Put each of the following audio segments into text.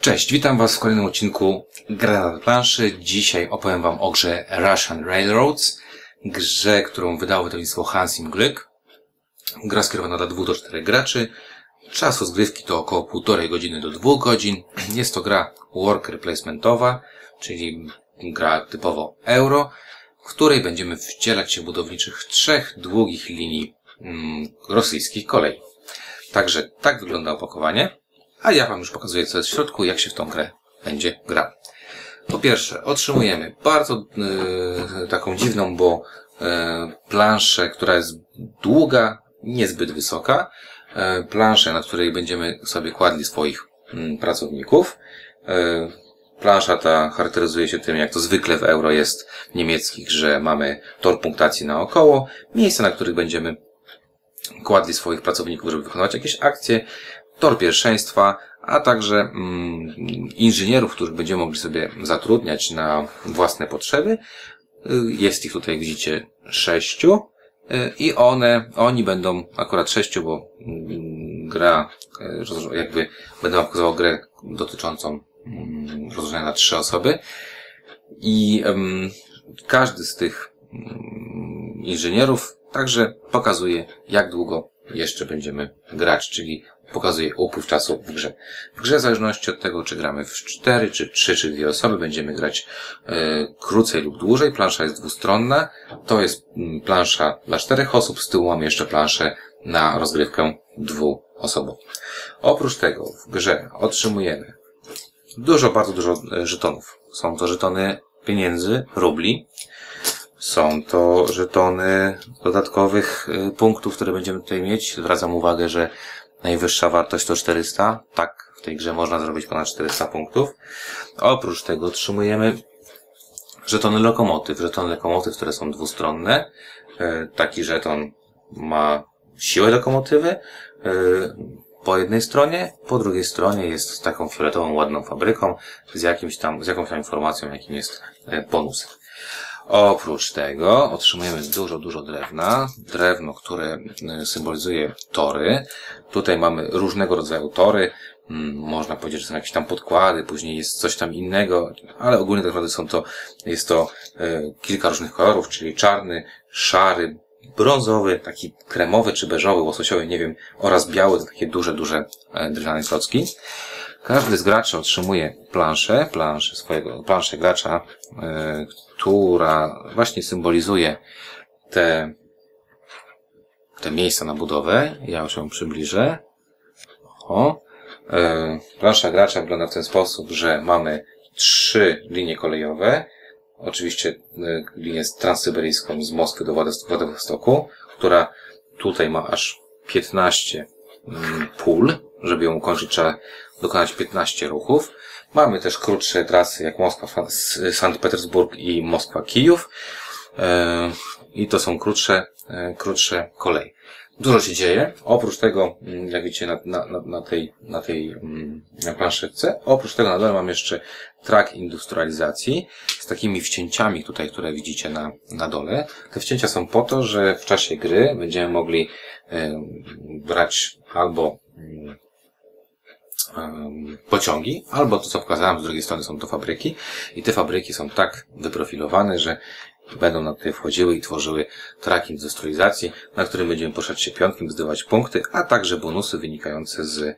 Cześć, witam Was w kolejnym odcinku Gra na planszy. Dzisiaj opowiem Wam o grze Russian Railroads, grze, którą wydało wydawnictwo Hansim Glück. Gra skierowana dla 2 do 4 graczy. Czas rozgrywki to około 1,5 godziny do 2 godzin. Jest to gra worker placementowa, czyli gra typowo euro, w której będziemy wcielać się budowniczych trzech długich linii mm, rosyjskich kolei. Także tak wygląda opakowanie. A ja Wam już pokazuję, co jest w środku, jak się w tą grę będzie grał. Po pierwsze, otrzymujemy bardzo yy, taką dziwną, bo yy, planszę, która jest długa, niezbyt wysoka. Yy, planszę, na której będziemy sobie kładli swoich yy, pracowników. Yy, Plansza ta charakteryzuje się tym, jak to zwykle w euro jest w niemieckich, że mamy tor punktacji naokoło, miejsca, na których będziemy kładli swoich pracowników, żeby wykonywać jakieś akcje, tor pierwszeństwa, a także mm, inżynierów, których będziemy mogli sobie zatrudniać na własne potrzeby. Jest ich tutaj, widzicie, sześciu. I one, oni będą akurat sześciu, bo mm, gra, y, jakby będę pokazywał grę dotyczącą mm, rozłożenia na trzy osoby. I um, każdy z tych um, inżynierów także pokazuje, jak długo jeszcze będziemy grać, czyli pokazuje upływ czasu w grze. W grze, w zależności od tego, czy gramy w 4, czy 3, czy 2 osoby, będziemy grać e, krócej lub dłużej. Plansza jest dwustronna. To jest m, plansza dla czterech osób. Z tyłu mamy jeszcze planszę na rozgrywkę dwuosobową. Oprócz tego w grze otrzymujemy dużo, bardzo dużo e, żetonów. Są to żetony pieniędzy, rubli. Są to żetony dodatkowych e, punktów, które będziemy tutaj mieć. Zwracam uwagę, że Najwyższa wartość to 400. Tak, w tej grze można zrobić ponad 400 punktów. Oprócz tego otrzymujemy żetony lokomotyw. Żetony lokomotyw, które są dwustronne. E, taki żeton ma siłę lokomotywy e, po jednej stronie, po drugiej stronie jest taką fioletową, ładną fabryką z jakimś tam, z jakąś tam informacją, jakim jest e, bonus. Oprócz tego otrzymujemy dużo, dużo drewna. Drewno, które y, symbolizuje tory. Tutaj mamy różnego rodzaju tory. Mm, można powiedzieć, że są jakieś tam podkłady, później jest coś tam innego, ale ogólnie tak naprawdę są to, jest to y, kilka różnych kolorów, czyli czarny, szary, brązowy, taki kremowy czy beżowy, łososiowy, nie wiem, oraz biały, to takie duże, duże e, drewniane klocki. Każdy z graczy otrzymuje planszę, planszę swojego, planszę gracza, e, która właśnie symbolizuje te, te miejsca na budowę. Ja już ją przybliżę. O. E, plansza gracza wygląda w ten sposób, że mamy trzy linie kolejowe. Oczywiście e, linię transsyberyjską z Moskwy do Władywostoku, która tutaj ma aż 15 mm, pól. Żeby ją ukończyć, trzeba dokonać 15 ruchów. Mamy też krótsze trasy jak Moskwa, Sankt Petersburg i Moskwa, Kijów. E, I to są krótsze, e, krótsze kolej. Dużo się dzieje. Oprócz tego, mm, jak widzicie na, na, na tej, na tej mm, na planszetce, oprócz tego na dole mam jeszcze track industrializacji z takimi wcięciami tutaj, które widzicie na, na dole. Te wcięcia są po to, że w czasie gry będziemy mogli e, brać albo mm, pociągi, albo to co pokazałem z drugiej strony są to fabryki i te fabryki są tak wyprofilowane, że będą na tutaj wchodziły i tworzyły tracking industrializacji, na którym będziemy poruszać się piątkiem, zdobywać punkty, a także bonusy wynikające z,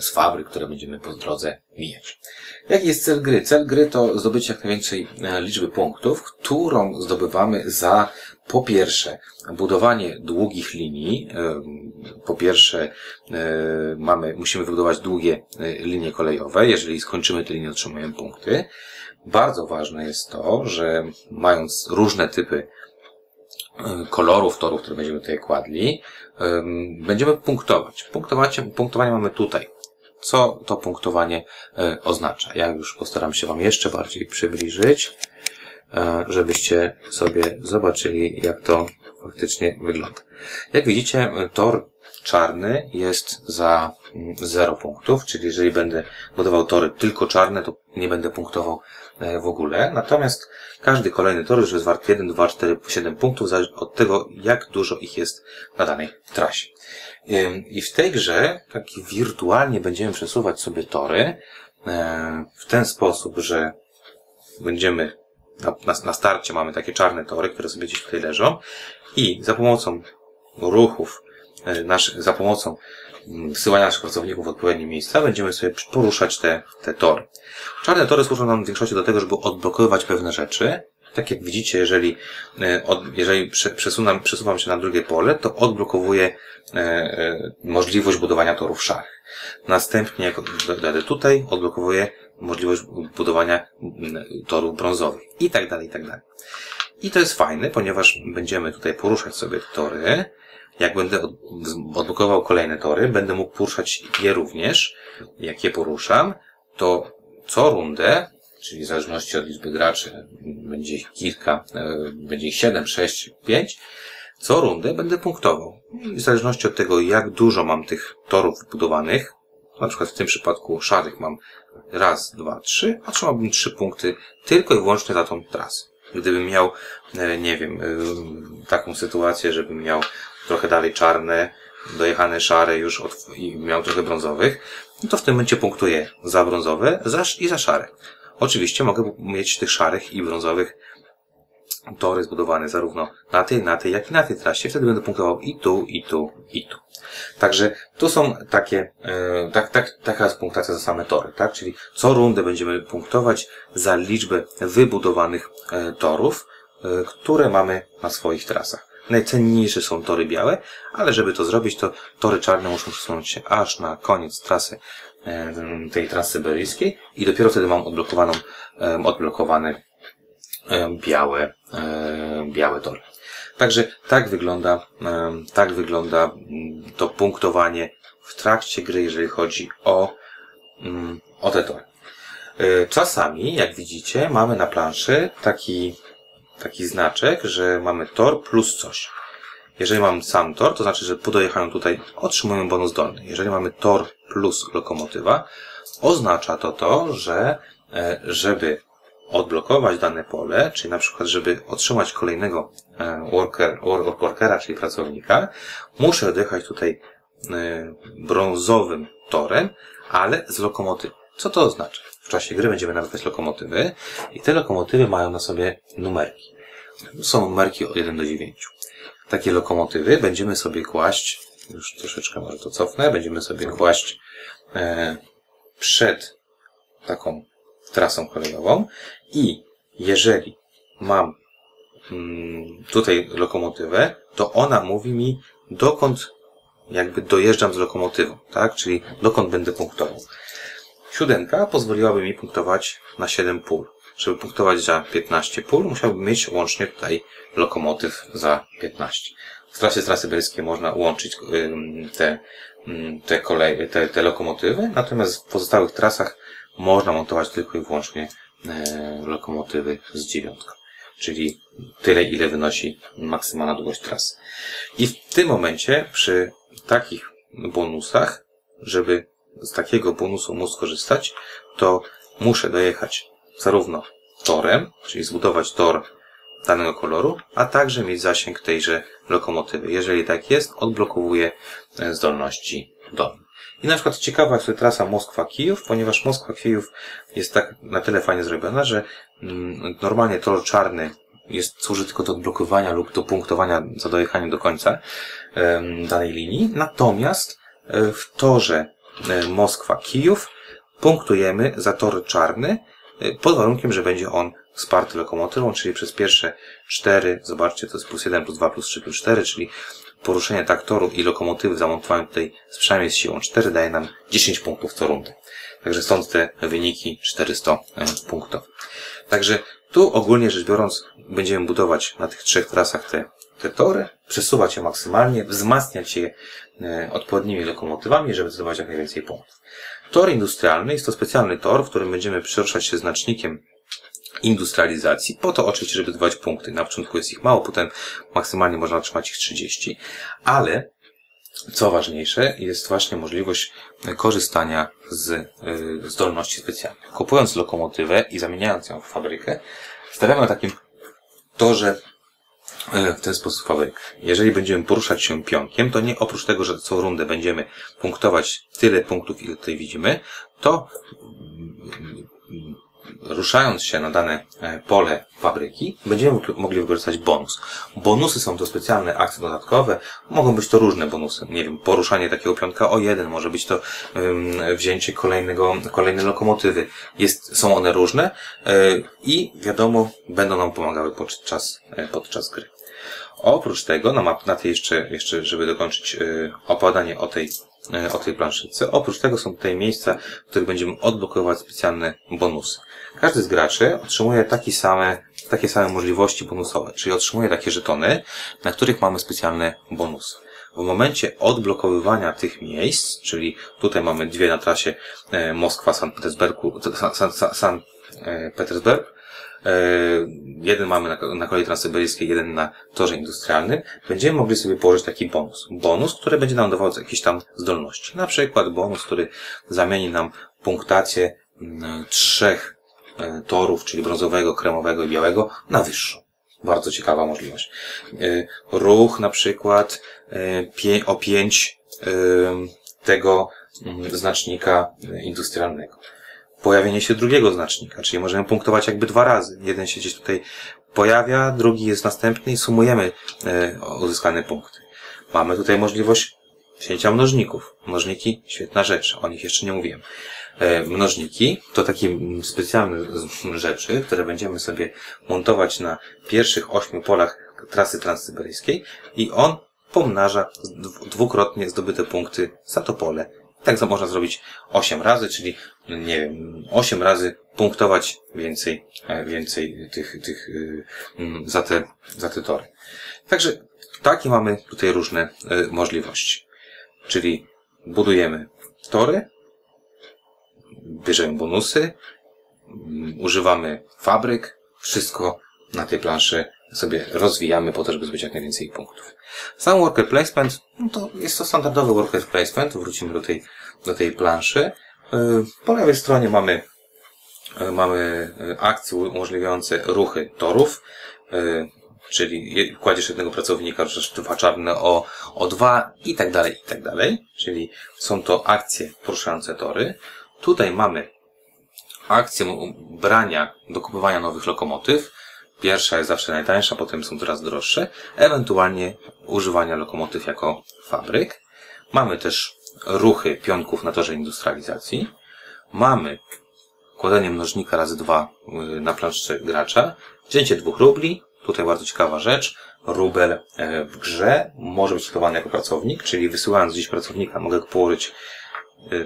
z fabryk, które będziemy po drodze mijać. Jaki jest cel gry? Cel gry to zdobycie jak największej e, liczby punktów, którą zdobywamy za po pierwsze, budowanie długich linii. Po pierwsze, mamy, musimy wybudować długie e, linie kolejowe. Jeżeli skończymy te linie, otrzymujemy punkty. Bardzo ważne jest to, że mając różne typy e, kolorów torów, które będziemy tutaj kładli, będziemy punktować. Punktowanie, punktowanie mamy tutaj. Co to punktowanie e, oznacza? Ja już postaram się Wam jeszcze bardziej przybliżyć. E, żebyście sobie zobaczyli, jak to faktycznie wygląda. Jak widzicie, tor czarny jest za 0 mm, punktów, czyli jeżeli będę budował tory tylko czarne, to nie będę punktował e, w ogóle. Natomiast każdy kolejny tor już jest wart 1, 2, 4, 7 punktów, zależy od tego, jak dużo ich jest na danej trasie. I w tej grze, tak wirtualnie będziemy przesuwać sobie tory, e, w ten sposób, że będziemy na, na, na starcie mamy takie czarne tory, które sobie gdzieś tutaj leżą i za pomocą ruchów, e, nasz, za pomocą mm, wsyłania naszych pracowników w odpowiednie miejsca, będziemy sobie poruszać te, te tory. Czarne tory służą nam w większości do tego, żeby odblokowywać pewne rzeczy. Tak jak widzicie, jeżeli, e, jeżeli przesunam, przesuwam się na drugie pole, to odblokowuję e, możliwość budowania torów szarych. Następnie, jak dojadę tutaj, odblokowuję możliwość budowania mm, torów brązowych i tak dalej, i tak dalej. I to jest fajne, ponieważ będziemy tutaj poruszać sobie tory. Jak będę odblokował kolejne tory, będę mógł poruszać je również. Jak je poruszam, to co rundę, czyli w zależności od liczby graczy, będzie ich kilka, e, będzie ich 7, 6, 5, co rundę będę punktował. I w zależności od tego, jak dużo mam tych torów wybudowanych, na przykład w tym przypadku szarych mam raz, dwa, trzy, otrzymałbym trzy punkty tylko i wyłącznie za tą trasę. Gdybym miał, e, nie wiem, e, taką sytuację, żebym miał trochę dalej czarne, dojechane szare już od, i miał trochę brązowych, no to w tym momencie punktuję za brązowe za, i za szare. Oczywiście mogę mieć tych szarych i brązowych tory zbudowane zarówno na tej, na tej, jak i na tej trasie. Wtedy będę punktował i tu, i tu, i tu. Także tu są takie, e, tak, tak, taka jest punktacja za same tory, tak? Czyli co rundę będziemy punktować za liczbę wybudowanych e, torów, e, które mamy na swoich trasach. Najcenniejsze są tory białe, ale żeby to zrobić, to tory czarne muszą przesunąć się aż na koniec trasy tej transsyberyjskiej i dopiero wtedy mam odblokowaną, odblokowane e, białe, białe tory. Także tak wygląda, tak wygląda mm, to punktowanie w trakcie gry, jeżeli chodzi o, mm, o te tory. Czasami, jak widzicie, mamy na planszy taki taki znaczek, że mamy tor plus coś. Jeżeli mamy sam tor, to znaczy, że po dojechaniu tutaj otrzymujemy bonus dolny. Jeżeli mamy tor plus lokomotywa, oznacza to to, że e, żeby odblokować dane pole, czyli na przykład, żeby otrzymać kolejnego e, worker, workera, czyli pracownika, muszę dojechać tutaj e, brązowym torem, ale z lokomotywy. Co to oznacza? W czasie gry będziemy nabywać lokomotywy i te lokomotywy mają na sobie numerki. Są numerki od 1 do 9. Takie lokomotywy będziemy sobie kłaść, już troszeczkę może to cofnę, będziemy sobie kłaść e, przed taką trasą kolejową i jeżeli mam mm, tutaj lokomotywę, to ona mówi mi dokąd jakby dojeżdżam z lokomotywą, tak? Czyli dokąd będę punktował. Siódemka pozwoliłaby mi punktować na 7 pól. Żeby punktować za 15 pól, musiałbym mieć łącznie tutaj lokomotyw za 15. W trasie transsyberyjskiej można łączyć te, te, kolej, te, te lokomotywy, natomiast w pozostałych trasach można montować tylko i wyłącznie e, lokomotywy z dziewiątką. Czyli tyle, ile wynosi maksymalna długość trasy. I w tym momencie, przy takich bonusach, żeby z takiego bonusu móc skorzystać, to muszę dojechać zarówno torem, czyli zbudować tor danego koloru, a także mieć zasięg tejże lokomotywy. Jeżeli tak jest, odblokowuje e, zdolności dolne. I na przykład ciekawa jest tutaj trasa Moskwa-Kijów, ponieważ Moskwa-Kijów jest tak na tyle fajnie zrobiona, że mm, normalnie tor czarny jest, służy tylko do odblokowania lub do punktowania za dojechaniem do końca danej linii. Natomiast e, w torze e, Moskwa-Kijów punktujemy za tor czarny, Y, pod warunkiem, że będzie on wsparty lokomotywą, czyli przez pierwsze cztery, zobaczcie, to jest plus 1, plus 2, plus 3, plus 4, czyli poruszenie traktoru i lokomotywy zamontowane tutaj z przynajmniej z siłą 4 daje nam 10 punktów co rundę. Także stąd te wyniki 400 y, punktów. Także tu ogólnie rzecz biorąc będziemy budować na tych trzech trasach te, te tory, przesuwać je maksymalnie, wzmacniać je y, odpowiednimi lokomotywami, żeby zdobywać jak najwięcej punktów. Tor industrialny jest to specjalny tor, w którym będziemy przeruszać się znacznikiem industrializacji, po to oczywiście, żeby zdobywać punkty. Na początku jest ich mało, potem maksymalnie można otrzymać ich 30, ale co ważniejsze, jest właśnie możliwość korzystania z y, zdolności specjalnych. Kupując lokomotywę i zamieniając ją w fabrykę, stawiamy na takim torze E, w ten sposób fabrykę. Jeżeli będziemy poruszać się pionkiem, to nie oprócz tego, że co rundę będziemy punktować tyle punktów, ile tutaj widzimy, to ruszając się na dane e, pole fabryki, będziemy mogli wykorzystać bonus. Bonusy są to specjalne akcje dodatkowe, mogą być to różne bonusy. Nie wiem, poruszanie takiego pionka o jeden, może być to wzięcie kolejnego, kolejnej lokomotywy. Jest, są one różne yy, i wiadomo, będą nam pomagały podczas, yy, podczas gry. Oprócz tego, na, map, na tej jeszcze, jeszcze, żeby dokończyć opowiadanie o tej o tej planszyce. Oprócz tego są tutaj miejsca, w których będziemy odblokować specjalne bonusy. Każdy z graczy otrzymuje takie same, takie same możliwości bonusowe, czyli otrzymuje takie żetony, na których mamy specjalne bonusy. W momencie odblokowywania tych miejsc, czyli tutaj mamy dwie na trasie e, Moskwa-San Petersburgu, San, San, San e, Petersburg, e, jeden mamy na, na kolei transsyberyjskiej, jeden na torze industrialnym, będziemy mogli sobie położyć taki bonus. Bonus, który będzie nam dawał jakieś tam zdolności. Na przykład bonus, który zamieni nam punktację trzech E, torów, czyli brązowego, kremowego i białego, na wyższą. Bardzo ciekawa możliwość. E, ruch na przykład e, o 5 tego mm, znacznika industrialnego. Pojawienie się drugiego znacznika, czyli możemy punktować jakby dwa razy. Jeden się gdzieś tutaj pojawia, drugi jest następny i sumujemy uzyskane punkty. Mamy tutaj możliwość wzięcia mnożników. Mnożniki, świetna rzecz, o nich jeszcze nie mówiłem. E, mnożniki to takie specjalne rzeczy, które będziemy sobie montować na pierwszych ośmiu polach trasy transsyberyjskiej i on pomnaża dwukrotnie zdobyte punkty za to pole. Tak to można zrobić 8 razy, czyli nie wiem, 8 razy punktować więcej, e, więcej tych, tych e, za te, za te tory. Także takie mamy tutaj różne możliwości. Czyli budujemy tory, bierzemy bonusy, mm, używamy fabryk, wszystko na tej planszy sobie rozwijamy po to, żeby zdobyć jak najwięcej punktów. Sam worker placement, no to jest to standardowy worker placement, wrócimy do tej, do tej planszy. Y, po lewej stronie mamy, y, mamy y, akcje umożliwiające ruchy torów, czyli kładziesz jednego pracownika, ruszasz dwa czarne o, o dwa i tak dalej, i tak dalej. Czyli są to akcje poruszające tory. Tutaj mamy akcję brania, dokupowania nowych lokomotyw. Pierwsza jest zawsze najtańsza, potem są coraz droższe. Ewentualnie używania lokomotyw jako fabryk. Mamy też ruchy pionków na torze industrializacji. Mamy kładenie mnożnika razy dwa y, na planszce gracza. Wzięcie dwóch rubli. Tutaj bardzo ciekawa rzecz. Rubel e, w grze może być traktowany jako pracownik, czyli wysyłając gdzieś pracownika mogę położyć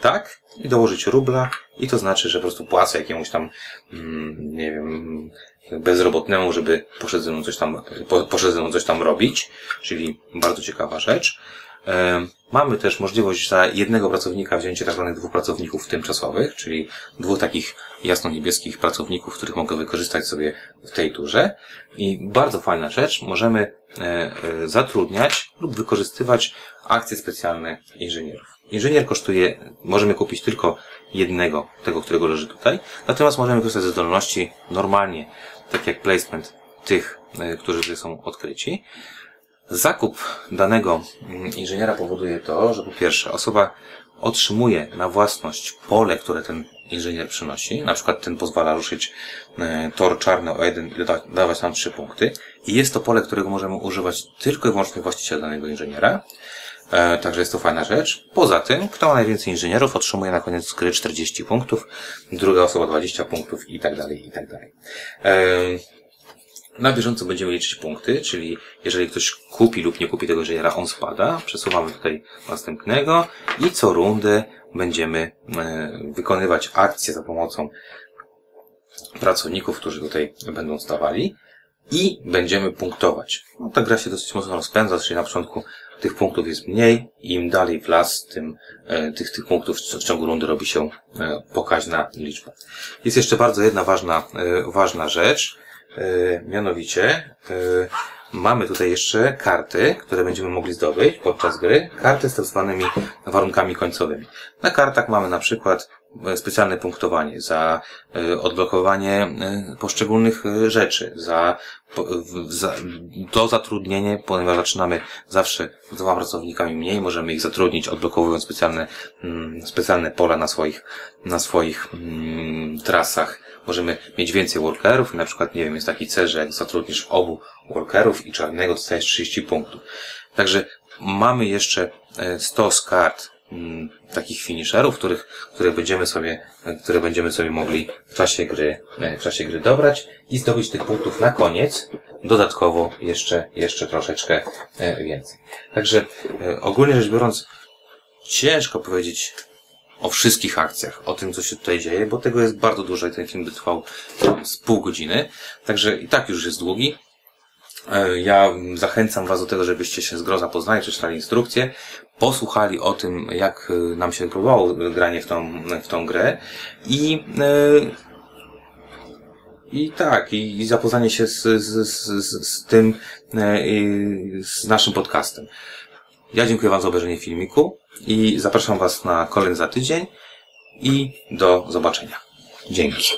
tak i dołożyć rubla i to znaczy, że po prostu płacę jakiemuś tam, mm, nie wiem, bezrobotnemu, żeby poszedł ze mną coś tam, poszedł ze mną coś tam robić, czyli bardzo ciekawa rzecz. Mamy też możliwość za jednego pracownika wzięcie tak zwanych dwóch pracowników tymczasowych, czyli dwóch takich jasno-niebieskich pracowników, których mogę wykorzystać sobie w tej turze. I bardzo fajna rzecz, możemy e, e, zatrudniać lub wykorzystywać akcje specjalne inżynierów. Inżynier kosztuje, możemy kupić tylko jednego, tego, którego leży tutaj, natomiast możemy korzystać ze zdolności normalnie, tak jak placement tych, e, którzy tutaj są odkryci. Zakup danego mm, inżyniera powoduje to, że po pierwsze osoba otrzymuje na własność pole, które ten inżynier przynosi. Na przykład ten pozwala ruszyć e, tor czarny o jeden i dawać nam trzy punkty. I jest to pole, którego możemy używać tylko i wyłącznie właściciel danego inżyniera. E, także jest to fajna rzecz. Poza tym, kto ma najwięcej inżynierów, otrzymuje na koniec gry 40 punktów, druga osoba 20 punktów i tak dalej, i tak dalej. E, na bieżąco będziemy liczyć punkty, czyli jeżeli ktoś kupi lub nie kupi tego inżyniera, on spada. Przesuwamy tutaj następnego i co rundę będziemy e, wykonywać akcje za pomocą pracowników, którzy tutaj będą stawali i będziemy punktować. No, ta gra się dosyć mocno rozpędza, czyli na początku tych punktów jest mniej im dalej w las, tym e, tych, tych punktów w ciągu rundy robi się e, pokaźna liczba. Jest jeszcze bardzo jedna ważna, e, ważna rzecz, mianowicie mamy tutaj jeszcze karty, które będziemy mogli zdobyć podczas gry. Karty z tak zwanymi warunkami końcowymi. Na kartach mamy na przykład e, specjalne punktowanie, za e, odblokowanie e, poszczególnych e, rzeczy, za, za to zatrudnienie, ponieważ zaczynamy zawsze z dwoma pracownikami mniej, możemy ich zatrudnić, odblokowując specjalne, mm, specjalne pola na swoich, na swoich mm, trasach. Możemy mieć więcej workerów na przykład, nie wiem, jest taki cel, że jak zatrudnisz obu workerów i czarnego dostajesz 30 punktów. Także mamy jeszcze e, 100 z kart mm, takich finisherów, których, które będziemy sobie, które będziemy sobie mogli w czasie gry, e, w czasie gry dobrać i zdobyć tych punktów na koniec. Dodatkowo jeszcze, jeszcze troszeczkę e, więcej. Także e, ogólnie rzecz biorąc, ciężko powiedzieć o wszystkich akcjach, o tym, co się tutaj dzieje, bo tego jest bardzo dużo i ten film by trwał z pół godziny. Także i tak już jest długi. E, Ja zachęcam Was do tego, żebyście się z gro zapoznali, przeczytali instrukcję, posłuchali o tym, jak e, nam się próbowało granie w tą, w tą grę i, e, i tak, i, i zapoznanie się z, z, z, z, tym, z naszym podcastem. Ja dziękuję Wam za obejrzenie filmiku i zapraszam Was na kolejny za tydzień i do zobaczenia. Dzięki.